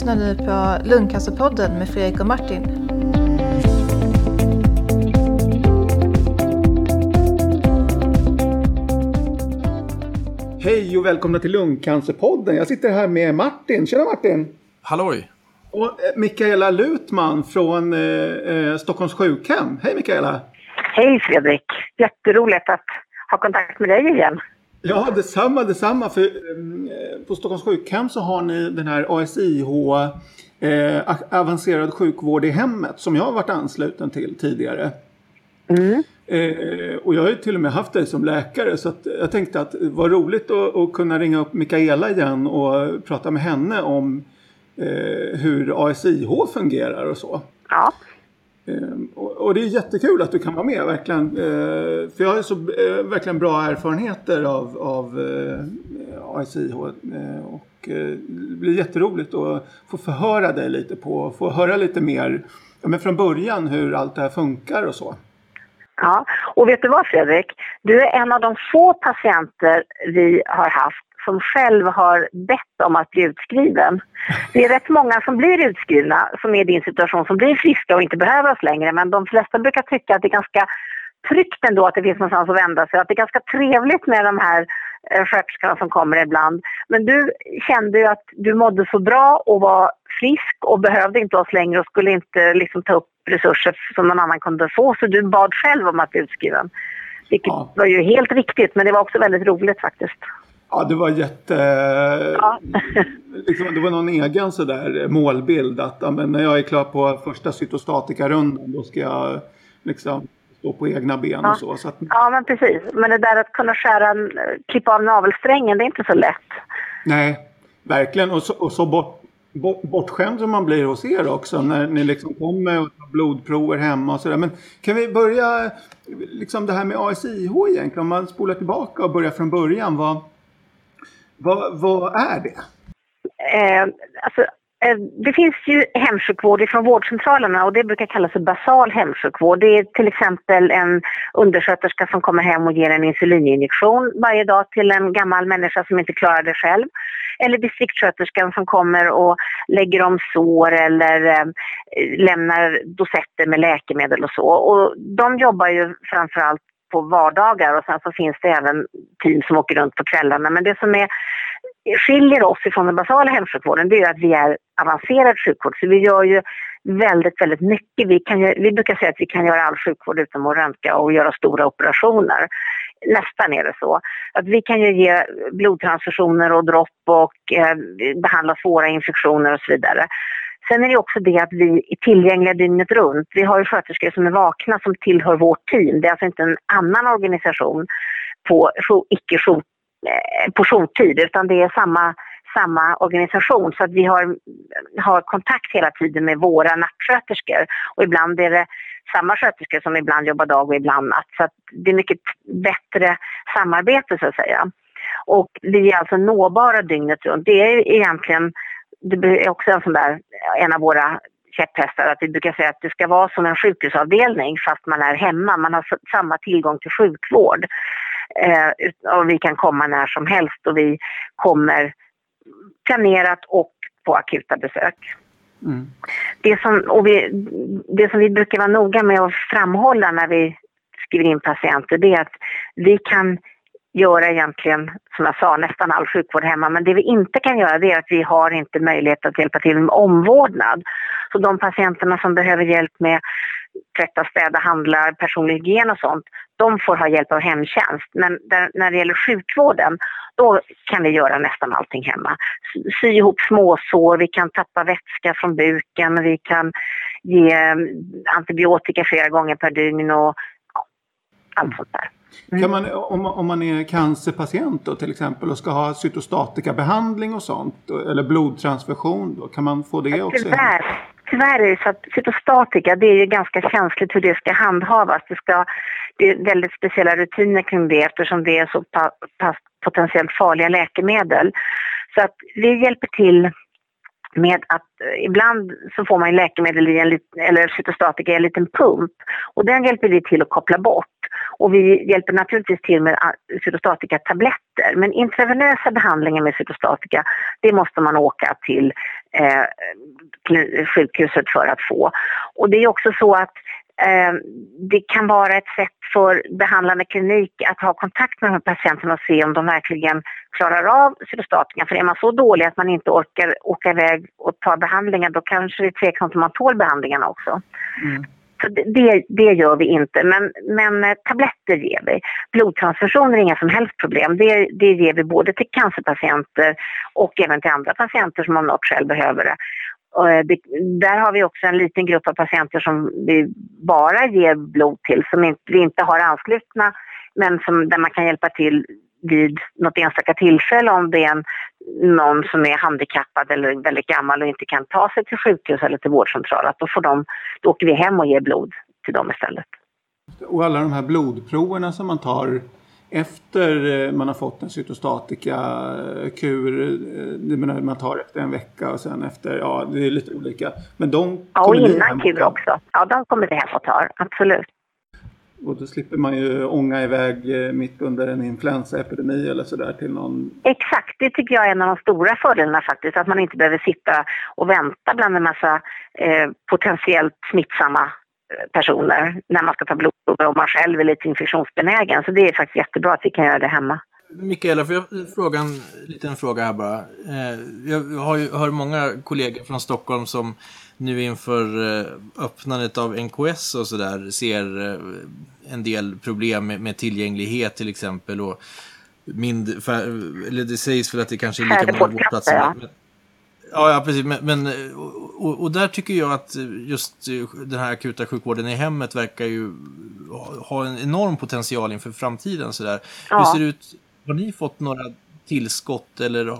lyssnar nu på Lungcancerpodden med Fredrik och Martin. Hej och välkomna till Lungcancerpodden. Jag sitter här med Martin. Tjena Martin! Halloj! Och eh, Mikaela Lutman från eh, eh, Stockholms sjukhem. Hej Mikaela! Hej Fredrik! Jätteroligt att ha kontakt med dig igen. Ja, detsamma, detsamma. För, eh, på Stockholms sjukhem så har ni den här ASIH eh, avancerad sjukvård i hemmet som jag har varit ansluten till tidigare. Mm. Eh, och jag har ju till och med haft dig som läkare så jag tänkte att det var roligt att, att kunna ringa upp Mikaela igen och prata med henne om eh, hur ASIH fungerar och så. Ja. Och, det är jättekul att du kan vara med verkligen. Eh, för jag har så eh, verkligen bra erfarenheter av, av eh, ASIH. Eh, och eh, det blir jätteroligt att få förhöra dig lite på, få höra lite mer ja, men från början hur allt det här funkar och så. Ja, och vet du vad Fredrik? Du är en av de få patienter vi har haft som själv har bett om att bli utskriven. Det är rätt många som blir utskrivna, som är i din situation, som blir friska och inte behöver oss längre. Men de flesta brukar tycka att det är ganska tryggt ändå att det finns någonstans att vända sig. Att det är ganska trevligt med de här eh, sköterskorna som kommer ibland. Men du kände ju att du mådde så bra och var frisk och behövde inte oss längre och skulle inte liksom ta upp resurser som någon annan kunde få. Så du bad själv om att bli utskriven. Vilket ja. var ju helt riktigt men det var också väldigt roligt faktiskt. Ja, det var jätte... Ja. liksom, det var någon egen sådär målbild att ja, men när jag är klar på första cytostatika-rundan då ska jag liksom stå på egna ben ja. och så. så att... Ja, men precis. Men det där att kunna skära, klippa av navelsträngen, det är inte så lätt. Nej, verkligen. Och så, och så bort, bort, bortskämd som man blir hos er också när ni liksom kommer och tar blodprover hemma och sådär. Men kan vi börja liksom det här med ASIH egentligen? Om man spolar tillbaka och börjar från början. Vad, vad, vad är det? Eh, alltså, eh, det finns ju hemsjukvård från vårdcentralerna och det brukar kallas för basal hemsjukvård. Det är till exempel en undersköterska som kommer hem och ger en insulininjektion varje dag till en gammal människa som inte klarar det själv. Eller distriktssköterskan som kommer och lägger om sår eller eh, lämnar dosetter med läkemedel och så. Och de jobbar ju framförallt på vardagar och sen så finns det även team som åker runt på kvällarna. Men det som är, skiljer oss ifrån den basala hemsjukvården det är att vi är avancerad sjukvård. Så vi gör ju väldigt, väldigt mycket. Vi, kan, vi brukar säga att vi kan göra all sjukvård utom att röntga och göra stora operationer. Nästan är det så. Att vi kan ju ge blodtransfusioner och dropp och eh, behandla svåra infektioner och så vidare. Sen är det också det att vi är tillgängliga dygnet runt. Vi har ju sköterskor som är vakna som tillhör vårt team. Det är alltså inte en annan organisation på icke eh, på jourtid utan det är samma, samma organisation så att vi har, har kontakt hela tiden med våra nattsköterskor och ibland är det samma sköterskor som ibland jobbar dag och ibland natt så att det är mycket bättre samarbete så att säga. Och vi är alltså nåbara dygnet runt. Det är egentligen det är också en sån där, en av våra käpphästar att vi brukar säga att det ska vara som en sjukhusavdelning fast man är hemma. Man har samma tillgång till sjukvård. Eh, och vi kan komma när som helst och vi kommer planerat och på akuta besök. Mm. Det, som, och vi, det som vi brukar vara noga med att framhålla när vi skriver in patienter det är att vi kan göra egentligen, som jag sa, nästan all sjukvård hemma. Men det vi inte kan göra det är att vi har inte möjlighet att hjälpa till med omvårdnad. Så de patienterna som behöver hjälp med tvätta, städa, handla, personlig hygien och sånt, de får ha hjälp av hemtjänst. Men där, när det gäller sjukvården, då kan vi göra nästan allting hemma. Sy ihop småsår, vi kan tappa vätska från buken, vi kan ge eh, antibiotika flera gånger per dygn och ja, allt sånt där. Mm. Kan man, om, om man är cancerpatient då till exempel och ska ha cytostatikabehandling och sånt eller blodtransfusion då, kan man få det också? Tyvärr, tyvärr är det så att cytostatika det är ju ganska känsligt hur det ska handhavas. Det, ska, det är väldigt speciella rutiner kring det eftersom det är så pass potentiellt farliga läkemedel. Så att vi hjälper till med att eh, ibland så får man läkemedel i en eller cytostatika i en liten pump och den hjälper vi till att koppla bort. Och vi hjälper naturligtvis till med ah, cytostatikatabletter. Men intravenösa behandlingar med cytostatika, det måste man åka till eh, sjukhuset för att få. Och det är också så att det kan vara ett sätt för behandlande klinik att ha kontakt med de här patienterna och se om de verkligen klarar av cytostatika. För är man så dålig att man inte orkar åka iväg och ta behandlingar då kanske det är tveksamt om man tål behandlingarna också. Mm. Så det, det, gör vi inte, men, men eh, tabletter ger vi. Blodtransfusioner är inga som helst problem. Det, det ger vi både till cancerpatienter och även till andra patienter som av något skäl behöver det. Eh, det, där har vi också en liten grupp av patienter som vi bara ger blod till, som inte, vi inte har anslutna, men som, där man kan hjälpa till vid något enstaka tillfälle om det är en, någon som är handikappad eller väldigt gammal och inte kan ta sig till sjukhus eller till vårdcentral, att då, får de, då åker vi hem och ger blod till dem istället. Och alla de här blodproverna som man tar efter eh, man har fått en cytostatika-kur, eh, man tar efter en vecka och sen efter, ja det är lite olika. Men de Ja, och innan kur också. Ja, de kommer vi hem och tar, absolut. Och då slipper man ju ånga iväg eh, mitt under en influensaepidemi eller sådär till någon... Exakt, det tycker jag är en av de stora fördelarna faktiskt. Att man inte behöver sitta och vänta bland en massa eh, potentiellt smittsamma eh, personer när man ska ta blodprover och man själv är lite infektionsbenägen. Så det är faktiskt jättebra att vi kan göra det hemma. Mikaela, får jag fråga en liten fråga här bara? Jag har ju, hör många kollegor från Stockholm som nu inför eh, öppnandet av NKS och sådär ser eh, en del problem med, med tillgänglighet till exempel och mindre, eller det sägs väl att det kanske är lika många vårdplatser. Ja. Ja, ja, precis. Men, men och, och, där tycker jag att just den här akuta sjukvården i hemmet verkar ju ha en enorm potential inför framtiden. Så där. Ja. Hur ser det ut? Har ni fått några tillskott eller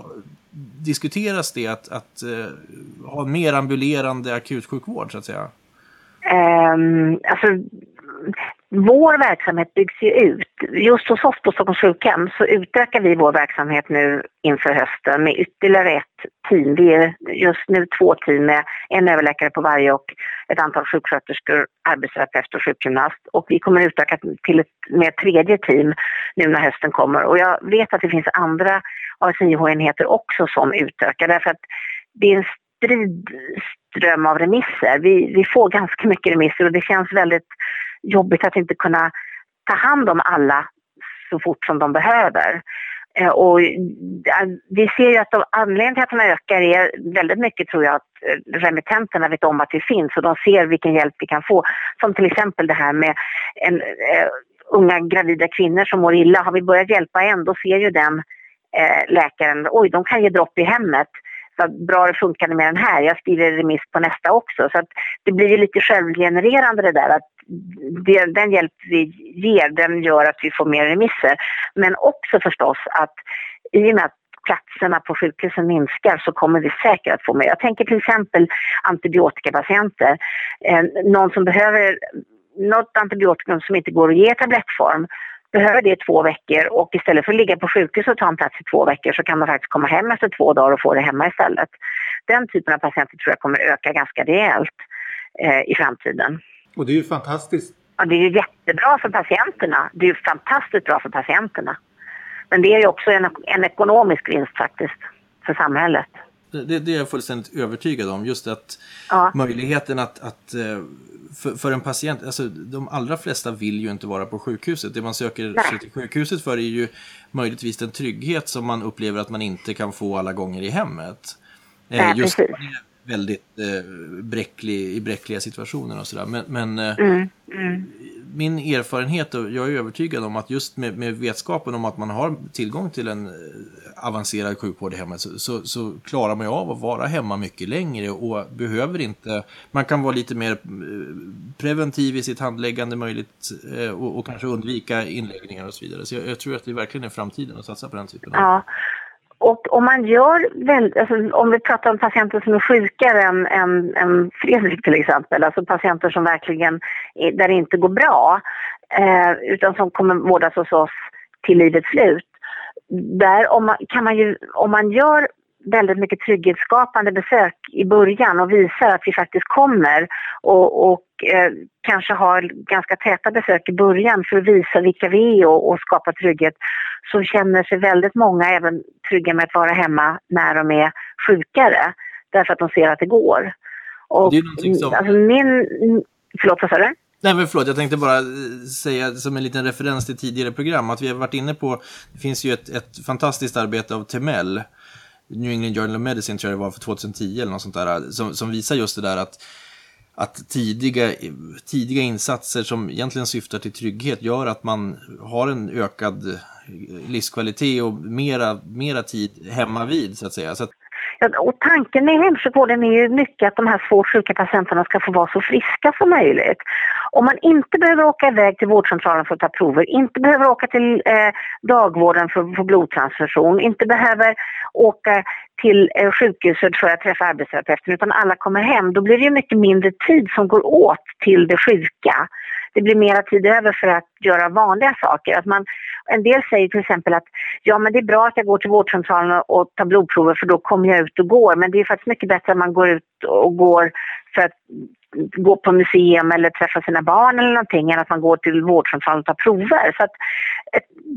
diskuteras det att, att uh, ha mer ambulerande akutsjukvård så att säga? Um, alltså, vår verksamhet byggs ju ut. Just hos oss på Stockholms sjukhem så utökar vi vår verksamhet nu inför hösten med ytterligare ett team. Vi är just nu två team med en överläkare på varje och ett antal sjuksköterskor, arbetsterapeut och sjukgymnast. Och vi kommer utöka till ett, mer tredje team nu när hösten kommer. Och jag vet att det finns andra ASIH-enheter också som utökar därför att det är en strid ström av remisser. Vi, vi får ganska mycket remisser och det känns väldigt jobbigt att inte kunna ta hand om alla så fort som de behöver. Eh, och eh, vi ser ju att de, anledningen till att de ökar är väldigt mycket tror jag att eh, remittenterna vet om att vi finns och de ser vilken hjälp vi kan få. Som till exempel det här med en, uh, unga gravida kvinnor som mår illa. Har vi börjat hjälpa en då ser ju den uh, läkaren, oj de kan ge dropp i hemmet vad bra det funkade med den här, jag skriver remiss på nästa också. Så att det blir ju lite självgenererande det där att det, den hjälp vi ger den gör att vi får mer remisser. Men också förstås att i och med att platserna på sjukhusen minskar så kommer vi säkert att få mer. Jag tänker till exempel antibiotikapatienter. Eh, någon som behöver något antibiotikum som inte går att ge i tablettform behöver det i två veckor och istället för att ligga på sjukhus och ta en plats i två veckor så kan man faktiskt komma hem efter två dagar och få det hemma istället. Den typen av patienter tror jag kommer öka ganska rejält eh, i framtiden. Och det är ju fantastiskt. Ja, det är ju jättebra för patienterna. Det är ju fantastiskt bra för patienterna. Men det är ju också en, en ekonomisk vinst faktiskt för samhället. Det, det, är jag fullständigt övertygad om. Just att ja. möjligheten att, att eh, för, för, en patient, alltså de allra flesta vill ju inte vara på sjukhuset. Det man söker sig till sjukhuset för är ju möjligtvis den trygghet som man upplever att man inte kan få alla gånger i hemmet. Eh, Nej, just precis väldigt eh, bräcklig, i bräckliga situationer och sådär. Men, men eh, mm, mm. min erfarenhet, och jag är övertygad om att just med, med, vetskapen om att man har tillgång till en eh, avancerad sjukvård i hemmet så, så, så, klarar man ju av att vara hemma mycket längre och behöver inte, man kan vara lite mer eh, preventiv i sitt handläggande möjligt och, och, kanske undvika inläggningar och så vidare. Så jag, jag, tror att det verkligen är framtiden att satsa på den typen av... Ja. Och om man gör alltså om vi pratar om patienter som är sjukare än, än, än Fredrik till exempel, alltså patienter som verkligen, där det inte går bra, eh, utan som kommer vårdas hos oss till livets slut. Där om man, kan man ju, om man gör väldigt mycket trygghetsskapande besök i början och visar att vi faktiskt kommer och, och eh, kanske har ganska täta besök i början för att visa vilka vi är och, och skapa trygghet så känner sig väldigt många även trygga med att vara hemma när de är sjukare därför att de ser att det går. Och, det som... alltså min, förlåt, vad sa du? Nej men förlåt, jag tänkte bara eh, säga som en liten referens till tidigare program att vi har varit inne på, det finns ju ett, ett fantastiskt arbete av Temel, New England Journal of Medicine tror jag det var för 2010 eller något sånt där, som, som visar just det där att, att tidiga, tidiga insatser som egentligen syftar till trygghet gör att man har en ökad livskvalitet och mera, mera tid hemma vid så att säga. Så att Ja, och tanken med hemsjukvården är ju mycket att de här svårt sjuka patienterna ska få vara så friska som möjligt. Om man inte behöver åka iväg till vårdcentralen för att ta prover, inte behöver åka till eh, dagvården för att få blodtransfusion, inte behöver åka till eh, sjukhuset för att träffa arbetsterapeuten utan alla kommer hem, då blir det ju mycket mindre tid som går åt till det sjuka det blir mera tid över för att göra vanliga saker. Att man, en del säger till exempel att ja men det är bra att jag går till vårdcentralen och tar blodprover för då kommer jag ut och går. Men det är faktiskt mycket bättre att man går ut och går för att gå på museum eller träffa sina barn eller någonting än att man går till vårdcentralen och tar prover. Så att,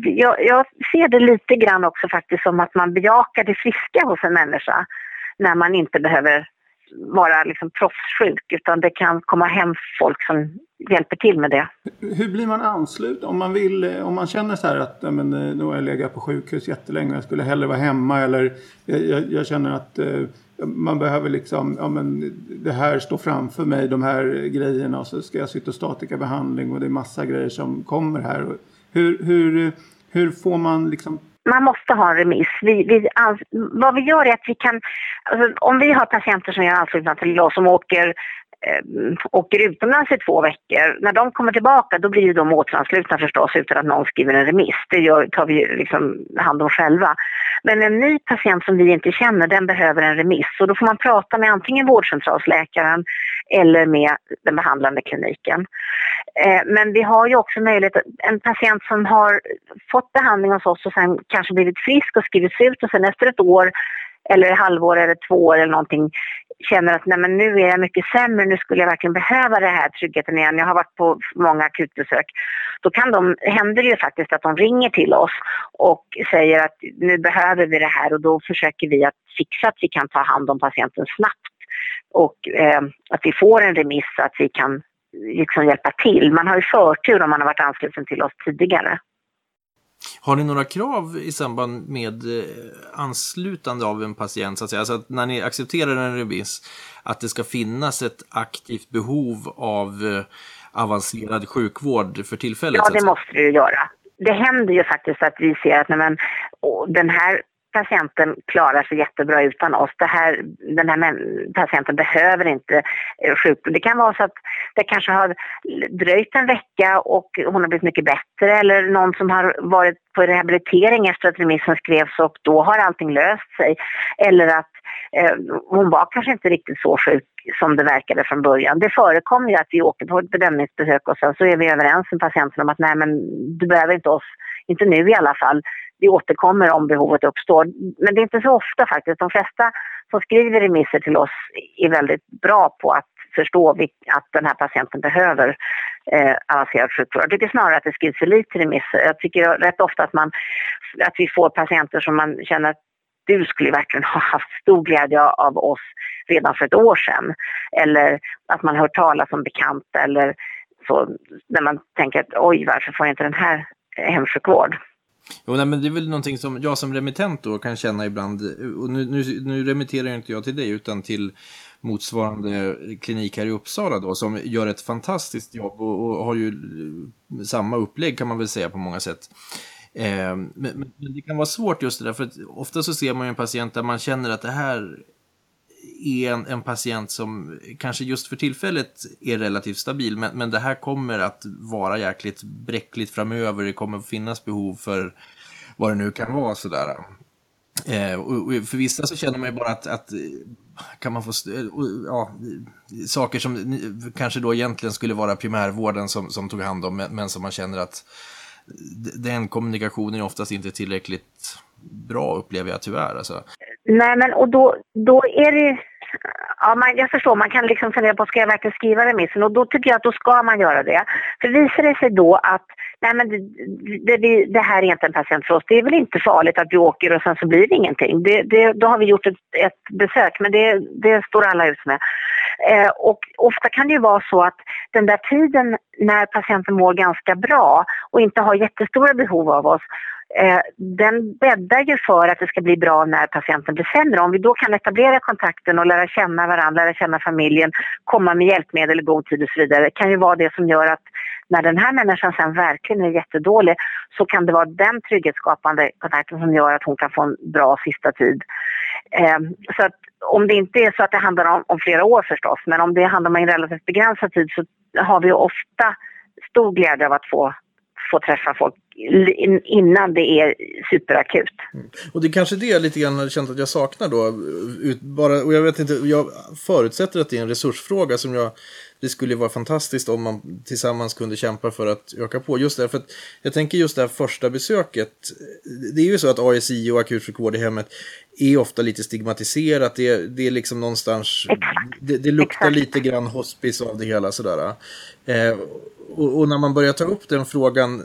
jag, jag ser det lite grann också faktiskt som att man bejakar det friska hos en människa när man inte behöver vara liksom proffssjuk utan det kan komma hem folk som hjälper till med det. Hur blir man ansluten? Om man, vill, eh, om man känner så här att men, eh, nu har jag legat på sjukhus jättelänge och jag skulle hellre vara hemma eller eh, jag, jag känner att eh, man behöver liksom, ja men det här står framför mig, de här grejerna och så ska jag cytostatika behandling och det är massa grejer som kommer här. Hur, hur, hur får man liksom man måste ha en remiss. Vi, vi, vad vi gör är att vi kan, alltså, om vi har patienter som är anslutna till oss som åker eh, åker utomlands i två veckor. När de kommer tillbaka då blir de återanslutna förstås utan att någon skriver en remiss. Det gör, tar vi liksom hand om själva. Men en ny patient som vi inte känner den behöver en remiss och då får man prata med antingen vårdcentralsläkaren eller med den behandlande kliniken. Eh, men vi har ju också möjlighet, en patient som har fått behandling hos oss och sen kanske blivit frisk och skrivits ut och sen efter ett år eller ett halvår eller två år eller någonting känner att nej men nu är jag mycket sämre, nu skulle jag verkligen behöva den här tryggheten igen. Jag har varit på många akutbesök. Då kan de, händer det ju faktiskt att de ringer till oss och säger att nu behöver vi det här och då försöker vi att fixa att vi kan ta hand om patienten snabbt och eh, att vi får en remiss så att vi kan liksom hjälpa till. Man har ju förtur om man har varit ansluten till oss tidigare. Har ni några krav i samband med eh, anslutande av en patient? Så att säga? Alltså att när ni accepterar en remiss, att det ska finnas ett aktivt behov av eh, avancerad sjukvård för tillfället? Ja, det måste det ju göra. Det händer ju faktiskt att vi ser att nej, men, den här patienten klarar sig jättebra utan oss. Det här, den här patienten behöver inte eh, sjukvård. Det kan vara så att det kanske har dröjt en vecka och hon har blivit mycket bättre eller någon som har varit på rehabilitering efter att remissen skrevs och då har allting löst sig. Eller att eh, hon var kanske inte riktigt så sjuk som det verkade från början. Det förekommer ju att vi åker på ett bedömningsbesök och sen så är vi överens med patienten om att nej men du behöver inte oss, inte nu i alla fall vi återkommer om behovet uppstår. Men det är inte så ofta faktiskt. De flesta som skriver remisser till oss är väldigt bra på att förstå att den här patienten behöver eh, avancerad sjukvård. Jag tycker snarare att det skrivs för lite remisser. Jag tycker rätt ofta att, man, att vi får patienter som man känner att du skulle verkligen ha haft stor glädje av oss redan för ett år sedan. Eller att man hör talas om bekanta eller så när man tänker att oj, varför får jag inte den här hemsjukvård? Jo, nej, men det är väl någonting som jag som remittent då kan känna ibland. Och nu, nu, nu remitterar inte jag till dig utan till motsvarande klinik här i Uppsala då som gör ett fantastiskt jobb och, och har ju samma upplägg kan man väl säga på många sätt. Eh, men, men, det kan vara svårt just det där för att ofta så ser man ju en patient där man känner att det här är en, en patient som kanske just för tillfället är relativt stabil men, men det här kommer att vara jäkligt bräckligt framöver. Det kommer att finnas behov för vad det nu kan vara sådär. Eh, och, och för vissa så känner man ju bara att, att kan man få eh, ja, saker som kanske då egentligen skulle vara primärvården som, som tog hand om men, men som man känner att den kommunikationen är oftast inte tillräckligt bra upplever jag tyvärr. Alltså. Nej, men och då, då är det... Ja, man, jag förstår, man kan liksom fundera på ska jag verkligen skriva remissen och då tycker jag att då ska man göra det. För visar det sig då att nej men det, det, det, här är inte en patient för oss, det är väl inte farligt att vi åker och sen så blir det ingenting. Det, det, då har vi gjort ett, ett besök, men det, det står alla ut med. Eh, och ofta kan det ju vara så att den där tiden när patienten mår ganska bra och inte har jättestora behov av oss eh, den bäddar ju för att det ska bli bra när patienten blir sämre. Om vi då kan etablera kontakten och lära känna varandra, lära känna familjen, komma med hjälpmedel i god tid och så vidare, kan ju vara det som gör att när den här människan sen verkligen är jättedålig så kan det vara den trygghetsskapande kontakten som gör att hon kan få en bra sista tid. Eh, så att om det inte är så att det handlar om, om, flera år förstås, men om det handlar om en relativt begränsad tid så har vi ofta stor glädje av att få, få träffa folk innan det är superakut. Mm. Och det är kanske det jag lite grann har känt att jag saknar då. Ut, bara, och jag vet inte, jag förutsätter att det är en resursfråga som jag det skulle vara fantastiskt om man tillsammans kunde kämpa för att öka på. Just därför att jag tänker just det här första besöket. Det är ju så att ASI och akutsjukvård i hemmet är ofta lite stigmatiserat. Det, det är liksom någonstans, det, det, luktar Exakt. lite grann hospice av det hela sådär. Eh, och, och, när man börjar ta upp den frågan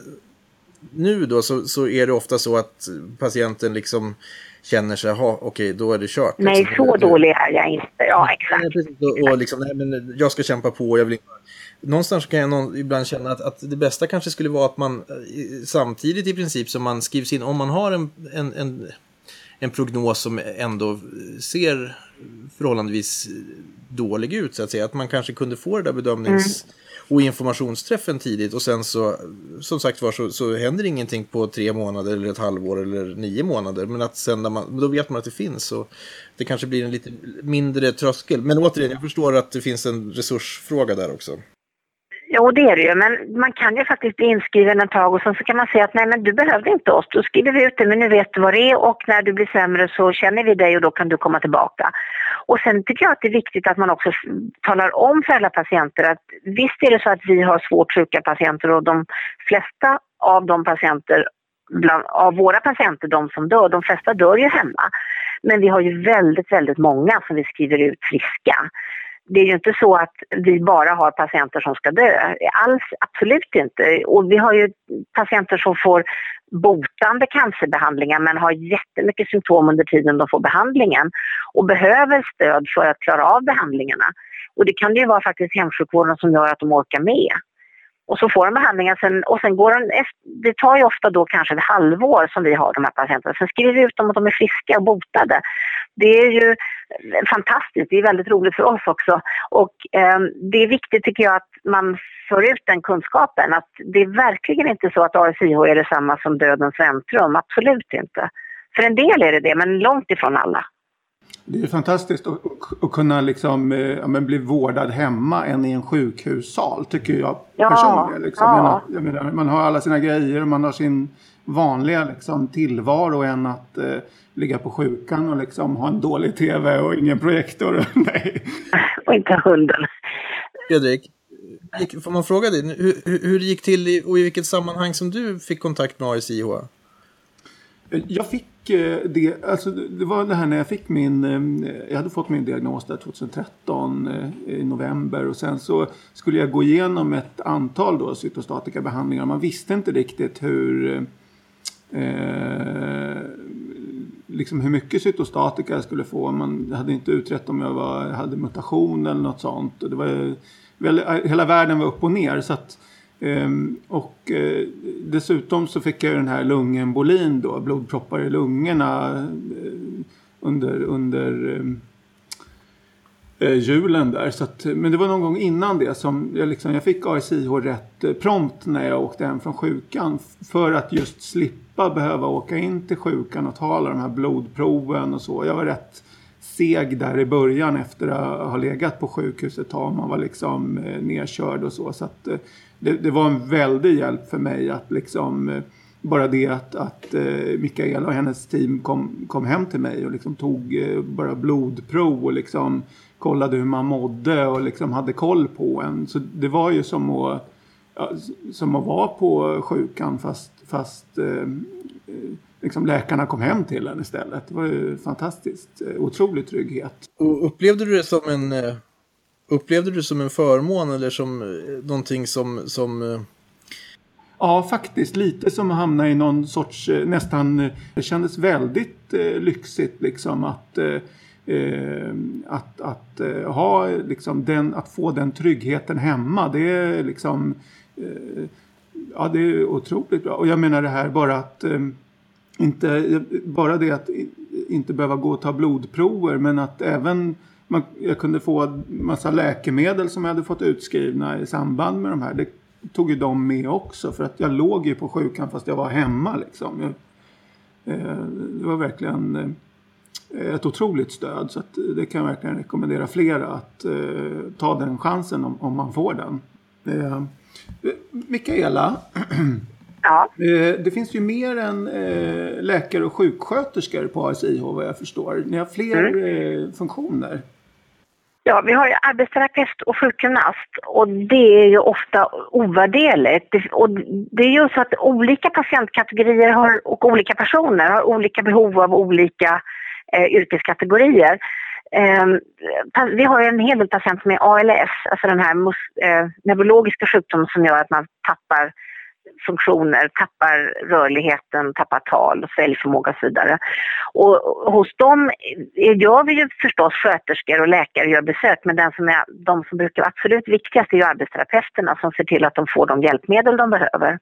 nu då så, så är det ofta så att patienten liksom känner sig, okej okay, då är det kört. Nej, liksom. så dålig är jag inte. Ja, exakt. Och, och liksom, nej, men jag ska kämpa på. Jag vill... Någonstans kan jag någon, ibland känna att, att det bästa kanske skulle vara att man eh, samtidigt i princip som man skrivs in, om man har en, en, en, en prognos som ändå ser förhållandevis dålig ut så att säga, att man kanske kunde få det där bedömnings... Mm och informationsträffen tidigt och sen så, som sagt var, så, så händer ingenting på tre månader eller ett halvår eller nio månader. Men att sen när man, då vet man att det finns och det kanske blir en lite mindre tröskel. Men återigen, jag förstår att det finns en resursfråga där också. Jo, det är det ju, men man kan ju faktiskt bli inskriven ett tag och sen så kan man säga att nej, men du behövde inte oss, då skriver vi ut det, men nu vet du vad det är och när du blir sämre så känner vi dig och då kan du komma tillbaka. Och sen tycker jag att det är viktigt att man också talar om för alla patienter att visst är det så att vi har svårt sjuka patienter och de flesta av de patienter Bland, av våra patienter, de som dör, de flesta dör ju hemma. Men vi har ju väldigt, väldigt många som vi skriver ut friska det är ju inte så att vi bara har patienter som ska dö. Alls, absolut inte. Och vi har ju patienter som får botande cancerbehandlingar men har jättemycket symptom under tiden de får behandlingen och behöver stöd för att klara av behandlingarna. Och det kan ju vara faktiskt hemsjukvården som gör att de orkar med. Och så får de behandlingen sen, och sen går de, det tar ju ofta då kanske ett halvår som vi har de här patienterna. Sen skriver vi ut dem att de är friska och botade. Det är ju fantastiskt, det är väldigt roligt för oss också. Och eh, det är viktigt tycker jag att man för ut den kunskapen att det är verkligen inte så att ASIH är detsamma som dödens väntrum, absolut inte. För en del är det det, men långt ifrån alla. Det är fantastiskt att, att kunna liksom, eh, ja, bli vårdad hemma än i en sjukhussal tycker jag ja, personligen. Liksom. Ja. Jag menar, jag menar, man har alla sina grejer och man har sin vanliga liksom, tillvaro än att eh, ligga på sjukan och liksom, ha en dålig tv och ingen projektor. Nej. Och inte hunden. Fredrik, får man fråga dig hur, hur, det gick till och i vilket sammanhang som du fick kontakt med ASIH? Jag fick eh, det, alltså det var det här när jag fick min, eh, jag hade fått min diagnos där 2013 eh, i november och sen så skulle jag gå igenom ett antal då cytostatika behandlingar. Man visste inte riktigt hur eh, liksom hur mycket cytostatika jag skulle få. Man hade inte utrett om jag var, hade mutation eller något sånt. Och det var, väl, hela världen var upp och ner. Så att, Um, och uh, dessutom så fick jag den här lungembolin då, blodproppar i lungorna uh, under, under um, uh, julen där. Så att, men det var någon gång innan det som jag, liksom, jag fick ASIH rätt prompt när jag åkte hem från sjukan. För att just slippa behöva åka in till sjukan och ta alla de här blodproven och så. Jag var rätt seg där i början efter att ha legat på sjukhus ett tag. Man var liksom eh, nedkörd och så. Så att, eh, det, det, var en väldig hjälp för mig att liksom eh, bara det att, att Mikaela och hennes team kom, kom hem till mig och liksom tog bara blodprov och liksom kollade hur man mådde och liksom hade koll på en. Så det var ju som att, som att vara på sjukan fast, fast eh, liksom läkarna kom hem till en istället. Det var ju fantastiskt. Eh, otrolig trygghet. Och upplevde du det som en eh, Upplevde du som en förmån eller som eh, någonting som, som Ja, faktiskt. Lite som att hamna i någon sorts nästan... Det kändes väldigt eh, lyxigt liksom att, eh, att, att, eh, ha, liksom, den, att få den tryggheten hemma. Det är liksom... Eh, ja, det är otroligt bra. Och jag menar det här bara att eh, inte bara det att inte behöva gå och ta blodprover men att även man, jag kunde få massa läkemedel som jag hade fått utskrivna i samband med de här. Det tog ju de med också för att jag låg ju på sjukan fast jag var hemma liksom. Jag, eh, det var verkligen eh, ett otroligt stöd så att det kan jag verkligen rekommendera flera att eh, ta den chansen om, om man får den. Eh, Eh, Mikaela, Ja. Eh, det finns ju mer än eh, läkare och sjuksköterskor på ASIH vad jag förstår. Ni har fler mm. Funktioner. Ja, vi har ju arbetsterapeut och sjukgymnast och det är ju ofta ovärderligt. Och det är ju så att olika patientkategorier har, och olika personer har olika behov av olika eh, yrkeskategorier. Ehm, vi har en hel del patienter med ALS, alltså den här eh, neurologiska sjukdomen som gör att man tappar funktioner, tappar rörligheten, tappar tal, sväljförmåga och så vidare. Och hos dem gör vi ju förstås sköterskor och läkare gör besök men den som är, de som brukar vara absolut viktigast är ju arbetsterapeuterna som ser till att de får de hjälpmedel de behöver.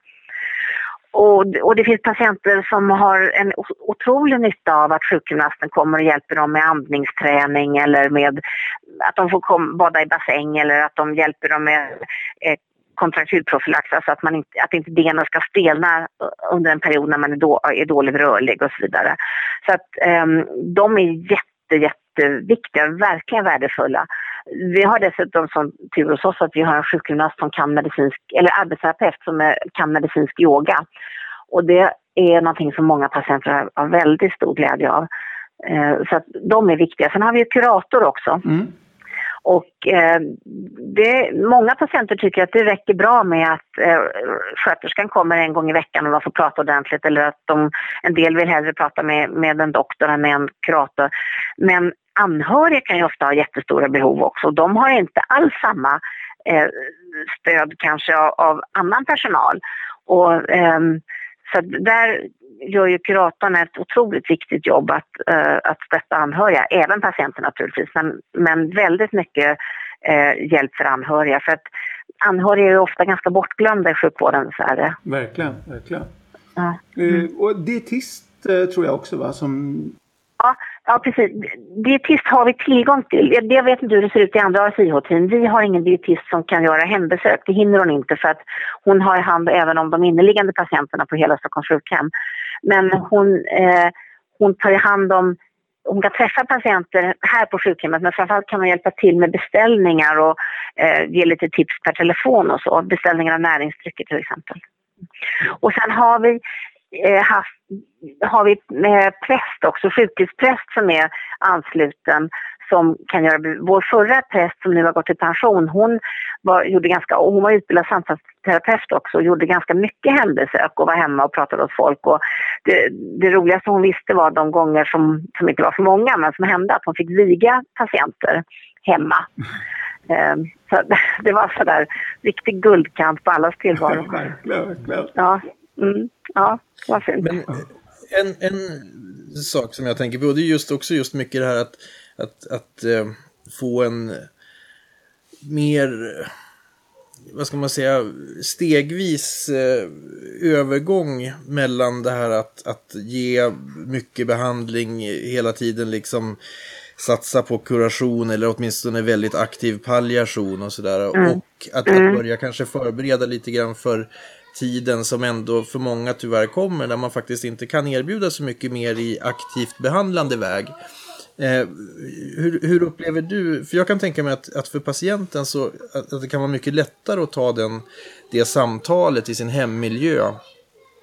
Och, och, det finns patienter som har en otrolig nytta av att sjukgymnasten kommer och hjälper dem med andningsträning eller med att de får kom, bada i bassäng eller att de hjälper dem med eh, kontraktilprofylax, alltså att, man inte, att inte benen ska stelna under en period när man är, då, är dåligt rörlig och så vidare. Så att eh, de är jätte, jätteviktiga, verkligen värdefulla. Vi har dessutom som tur hos oss att vi har en sjukgymnast som kan medicinsk, eller arbetsterapeut som är, kan medicinsk yoga. Och det är någonting som många patienter har, har väldigt stor glädje av. Eh, så att de är viktiga. Sen har vi ju kurator också. Mm och eh, det, många patienter tycker att det räcker bra med att eh, sköterskan kommer en gång i veckan och man får prata ordentligt eller att de, en del vill hellre prata med, med en doktor än med en kurator. Men anhöriga kan ju ofta ha jättestora behov också. De har inte alls samma eh, stöd kanske av, av, annan personal. Och, eh, så där gör ju kuratorn ett otroligt viktigt jobb att, uh, att stötta anhöriga, även patienter naturligtvis, men, men väldigt mycket uh, hjälp för anhöriga. För att anhöriga är ofta ganska bortglömda i sjukvården. Det. Verkligen, verkligen. Ja. Mm. Uh, och dietist tror jag också va, som Ja, ja, precis. Dietist har vi tillgång till. Jag vet inte hur det ser ut i andra ASIH-team. Vi har ingen dietist som kan göra hembesök. Det hinner hon inte för att hon har hand även om de inneliggande patienterna på hela Stockholms sjukhem. Men hon, eh, hon tar hand om hon kan träffa patienter här på sjukhemmet men framförallt kan hon hjälpa till med beställningar och eh, ge lite tips per telefon och så. Beställningar av näringsdrycker till exempel. Och sen har vi haft, har vi eh, präst också, sjukhuspräst som är ansluten som kan göra... Vår förra präst som nu har gått i pension, hon var, gjorde ganska, hon var utbildad samtalsterapeut också och gjorde ganska mycket hembesök och var hemma och pratade åt folk. Och det, det roligaste hon visste var de gånger som, som inte var för många men som hände att hon fick viga patienter hemma. Mm. Så det var sådär riktig guldkant på allas tillvaro. verkligen, verkligen. Ja, mm, ja, vad fint. Men en, en sak som jag tänker på, det är just också just mycket det här att att, att eh, få en mer, vad ska man säga, stegvis eh, övergång mellan det här att, att ge mycket behandling hela tiden liksom satsa på kuration eller åtminstone väldigt aktiv palliation och sådär. Mm. Och att, att mm. börja kanske förbereda lite grann för tiden som ändå för många tyvärr kommer när man faktiskt inte kan erbjuda så mycket mer i aktivt behandlande väg. Eh, hur, hur, upplever du, för jag kan tänka mig att, att för patienten så att, att, det kan vara mycket lättare att ta den, det samtalet i sin hemmiljö.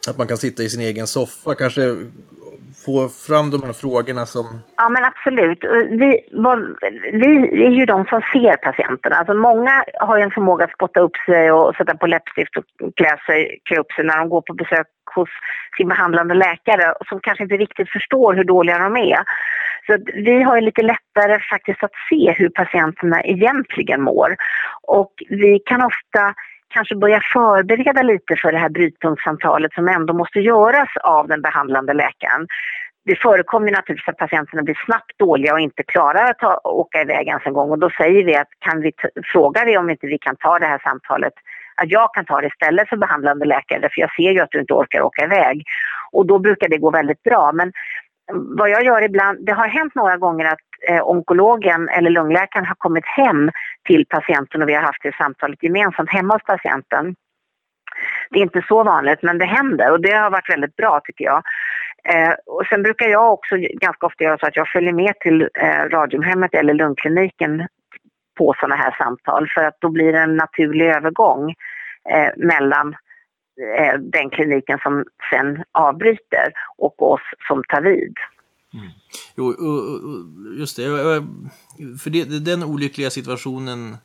Att man kan sitta i sin egen soffa, kanske få fram de här frågorna som... Ja, men absolut. Vi, vi är ju de som ser patienterna. Alltså många har ju en förmåga att spotta upp sig och sätta på läppstift och klä, sig, klä upp sig när de går på besök hos sin behandlande läkare som kanske inte riktigt förstår hur dåliga de är. Så vi har ju lite lättare faktiskt att se hur patienterna egentligen mår. Och vi kan ofta kanske börja förbereda lite för det här brytpunktssamtalet som ändå måste göras av den behandlande läkaren. Det förekommer naturligtvis att patienterna blir snabbt dåliga och inte klarar att ta, åka iväg ens en gång och då säger vi att kan vi fråga dig om inte vi kan ta det här samtalet att jag kan ta det istället för behandlande läkare för jag ser ju att du inte orkar åka iväg. Och då brukar det gå väldigt bra. Men vad jag gör ibland, det har hänt några gånger att eh, onkologen eller lungläkaren har kommit hem till patienten och vi har haft det samtalet gemensamt hemma hos patienten. Det är inte så vanligt men det händer och det har varit väldigt bra tycker jag. Eh, och sen brukar jag också ganska ofta göra så att jag följer med till eh, Radiumhemmet eller lungkliniken på sådana här samtal för att då blir det en naturlig övergång eh, mellan eh, den kliniken som sen avbryter och oss som tar vid. Mm. Jo, just det. För det, den olyckliga situationen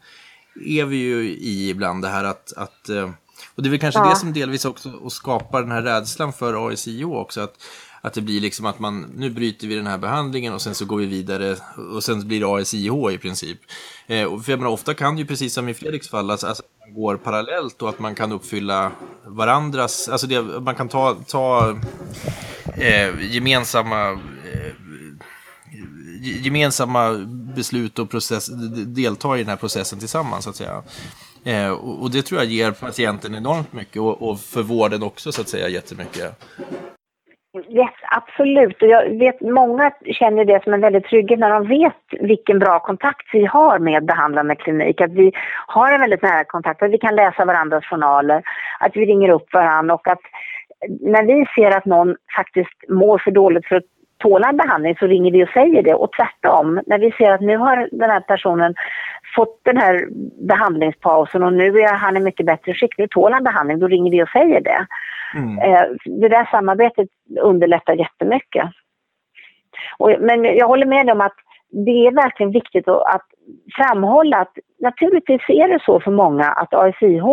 är vi ju i ibland det här att, att eh, och det är väl kanske ja. det som delvis också skapar den här rädslan för ASIO också. Att, att det blir liksom att man, nu bryter vi den här behandlingen och sen så går vi vidare och sen blir det ASIH i princip. Eh, för jag menar, ofta kan ju precis som i Fredriks fall, alltså, alltså man går parallellt och att man kan uppfylla varandras, alltså det, man kan ta, ta eh, gemensamma gemensamma beslut och process, deltar i den här processen tillsammans så att säga. Eh, och, och det tror jag ger patienten enormt mycket och, och, för vården också så att säga jättemycket. Yes, absolut. Och jag vet många känner det som en väldigt trygghet när de vet vilken bra kontakt vi har med behandlande klinik. Att vi har en väldigt nära kontakt, att vi kan läsa varandras journaler, att vi ringer upp varandra och att när vi ser att någon faktiskt mår för dåligt för att tåla en behandling så ringer vi och säger det och tvärtom. När vi ser att nu har den här personen fått den här behandlingspausen och nu är han i mycket bättre skick, nu tål han behandling, då ringer vi och säger det. Mm. Eh, det där samarbetet underlättar jättemycket. Och, men jag håller med om att det är verkligen viktigt att framhålla att naturligtvis är det så för många att ASIH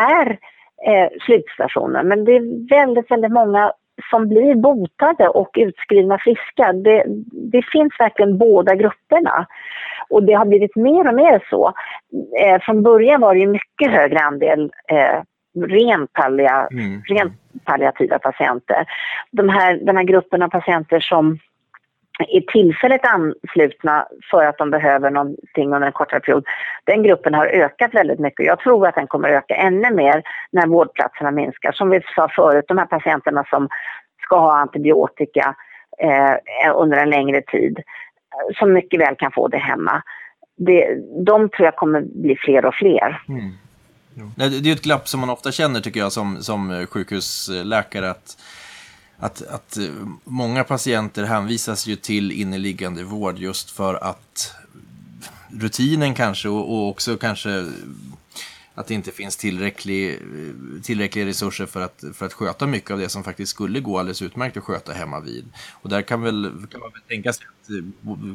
är eh, slutstationen men det är väldigt, väldigt många som blir botade och utskrivna friska. Det, det finns verkligen båda grupperna. Och det har blivit mer och mer så. Eh, från början var det mycket högre andel eh, ren pallia, mm. rent palliativa patienter. De här, den här gruppen av patienter som är tillfälligt anslutna för att de behöver någonting under en kortare period. Den gruppen har ökat väldigt mycket. Jag tror att den kommer öka ännu mer när vårdplatserna minskar. Som vi sa förut, de här patienterna som ska ha antibiotika eh, under en längre tid, eh, som mycket väl kan få det hemma. Det, de tror jag kommer bli fler och fler. Mm. Det är ett glapp som man ofta känner tycker jag som, som sjukhusläkare att, att, att eh, många patienter hänvisas ju till inneliggande vård just för att rutinen kanske och, och också kanske att det inte finns tillräcklig, eh, tillräckliga resurser för att, för att sköta mycket av det som faktiskt skulle gå alldeles utmärkt att sköta hemma vid. Och där kan, väl, kan man väl tänka sig att eh,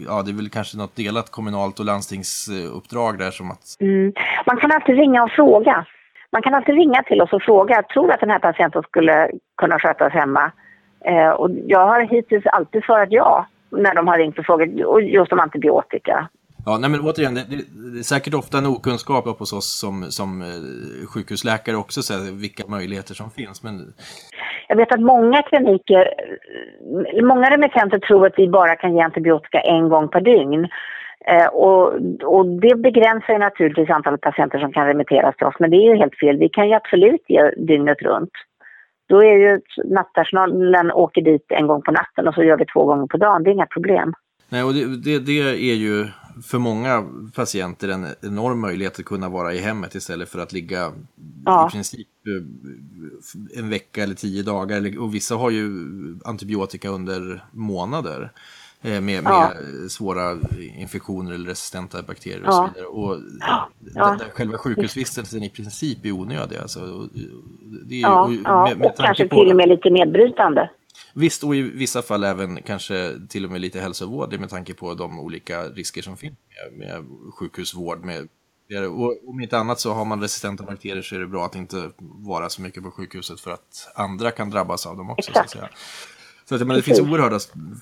ja, det är väl kanske något delat kommunalt och landstingsuppdrag där som att... Mm. Man kan alltid ringa och fråga. Man kan alltid ringa till oss och fråga, tror du att den här patienten skulle kunna skötas hemma? Eh, och jag har hittills alltid svarat ja när de har ringt och frågat just om antibiotika. Ja, nej men återigen, det, det, är säkert ofta en okunskap hos oss som, som eh, sjukhusläkare också, så här, vilka möjligheter som finns. Men... Jag vet att många kliniker, många remittenter tror att vi bara kan ge antibiotika en gång per dygn. Eh, och, och, det begränsar ju naturligtvis antalet patienter som kan remitteras till oss, men det är ju helt fel. Vi kan ju absolut ge dygnet runt. Då är ju nattpersonalen åker dit en gång på natten och så gör vi två gånger på dagen. Det är inga problem. Nej, och det, det, det är ju för många patienter en enorm möjlighet att kunna vara i hemmet istället för att ligga ja. i princip eh, en vecka eller tio dagar. Och vissa har ju antibiotika under månader med, med ja. svåra infektioner eller resistenta bakterier och så vidare. Och ja. Den, själva sjukhusvistelsen i princip är onödig. Alltså, det är, ja, och, med, med och kanske till och med lite nedbrytande. Visst, och i vissa fall även kanske till och med lite hälsovård med tanke på de olika risker som finns med, med sjukhusvård. Med, och om inte annat så har man resistenta bakterier så är det bra att inte vara så mycket på sjukhuset för att andra kan drabbas av dem också. Exakt. Så att säga. Så att, men det finns oerhörda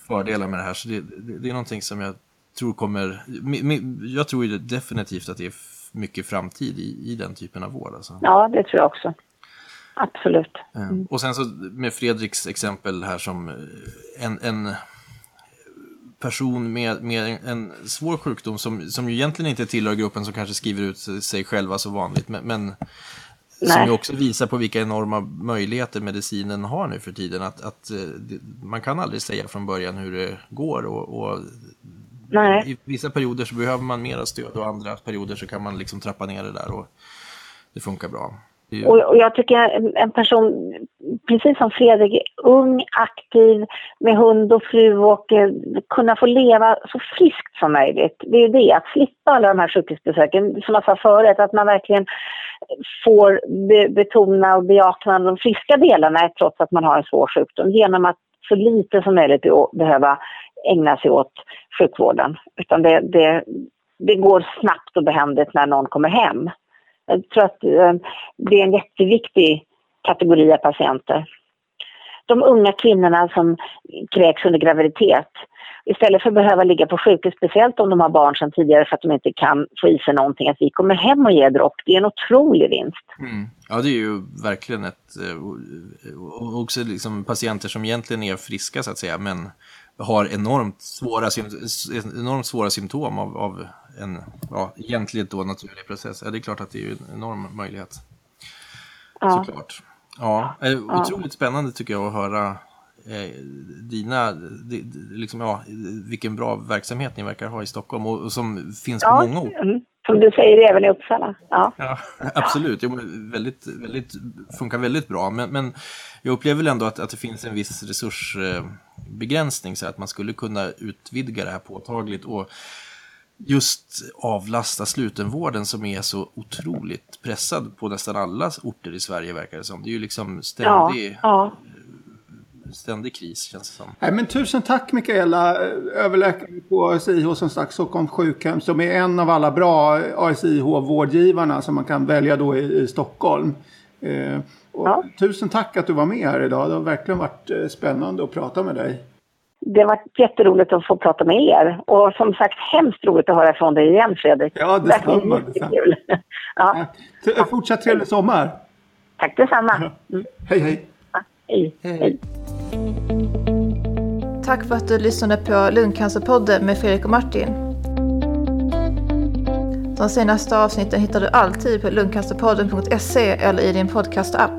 fördelar med det här, så det, det, det är någonting som jag tror kommer... Jag tror definitivt att det är mycket framtid i, i den typen av vård. Alltså. Ja, det tror jag också. Absolut. Mm. Och sen så med Fredriks exempel här som en, en person med, med en svår sjukdom som, som ju egentligen inte tillhör gruppen som kanske skriver ut sig själva så vanligt, men, men som ju också visar på vilka enorma möjligheter medicinen har nu för tiden. Att, att man kan aldrig säga från början hur det går och, och Nej. i vissa perioder så behöver man mera stöd och andra perioder så kan man liksom trappa ner det där och det funkar bra. Det och, och, jag tycker en person, precis som Fredrik, ung, aktiv, med hund och fru och eh, kunna få leva så friskt som möjligt. Det är ju det, att slippa alla de här sjukhusbesöken. Som jag sa förut, att man verkligen får be, betona och bejaka de friska delarna trots att man har en svår sjukdom genom att så lite som möjligt behöva ägna sig åt sjukvården. Utan det, det, det går snabbt och behändigt när någon kommer hem. Jag tror att eh, det är en jätteviktig kategori av patienter. De unga kvinnorna som kräks under graviditet istället för att behöva ligga på sjukhus, speciellt om de har barn sedan tidigare för att de inte kan få i sig någonting, att vi kommer hem och ger dropp, det är en otrolig vinst. Mm. Ja, det är ju verkligen ett... Eh, också liksom patienter som egentligen är friska så att säga, men har enormt svåra, enormt svåra symptom av, av en ja, egentligen då naturlig process. Ja, det är klart att det är en enorm möjlighet. Ja. Såklart. Ja, otroligt spännande tycker jag att höra eh, dina, di, liksom, ja, vilken bra verksamhet ni verkar ha i Stockholm och, och som finns ja, på många orter. Som du säger även i Uppsala. Ja, ja absolut. Jo, väldigt, väldigt, funkar väldigt bra. Men, men jag upplever ändå att, att det finns en viss resursbegränsning så att man skulle kunna utvidga det här påtagligt. Och just avlasta slutenvården som är så otroligt pressad på nästan alla orter i Sverige verkar det som. Det är ju liksom ständig, ja, ja. Ständig kris känns det som. Nej, men tusen tack Mikaela, överläkare på ASIH som sagt Stockholms sjukhem som är en av alla bra ASIH-vårdgivarna som man kan välja då i, i Stockholm. Eh, ja. Tusen tack att du var med här idag. Det har verkligen varit eh, spännande att prata med dig. Det har varit jätteroligt att få prata med er. Och som sagt, hemskt roligt att höra från dig igen, Fredrik. Ja, detsamma. detsamma. ja. ja. Fortsatt trevlig sommar. Tack detsamma. Mm. Hej, hej. Ja, hej. hej. hej. Tack för att du lyssnade på Lungcancerpodden med Fredrik och Martin. De senaste avsnitten hittar du alltid på lungcancerpodden.se eller i din podcastapp.